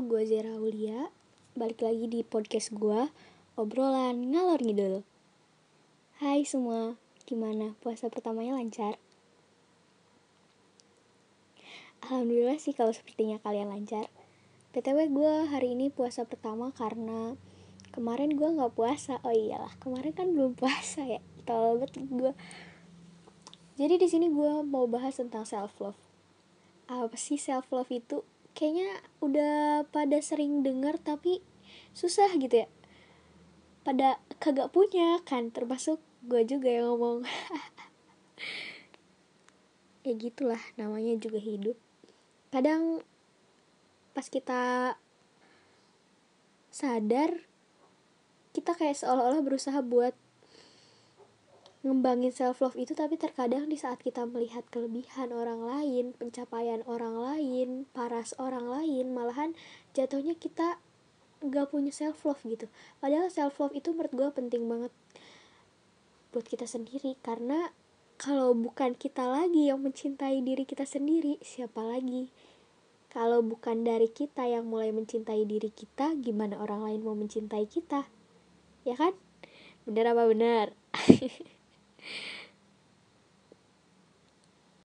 Gue Zera Aulia. Balik lagi di podcast gue, obrolan ngalor ngidul. Hai semua, gimana? Puasa pertamanya lancar? Alhamdulillah sih kalau sepertinya kalian lancar. PTW gue hari ini puasa pertama karena kemarin gue nggak puasa. Oh iyalah, kemarin kan belum puasa ya. Tolong gue. Jadi di sini gue mau bahas tentang self love. Apa sih self love itu? Kayaknya udah pada sering dengar tapi susah gitu ya. Pada kagak punya kan termasuk gue juga yang ngomong. Ya gitulah namanya juga hidup. Kadang pas kita sadar kita kayak seolah-olah berusaha buat ngembangin self love itu tapi terkadang di saat kita melihat kelebihan orang lain, pencapaian orang lain, paras orang lain, malahan jatuhnya kita nggak punya self love gitu. Padahal self love itu menurut gue penting banget buat kita sendiri karena kalau bukan kita lagi yang mencintai diri kita sendiri, siapa lagi? Kalau bukan dari kita yang mulai mencintai diri kita, gimana orang lain mau mencintai kita? Ya kan? Bener apa bener?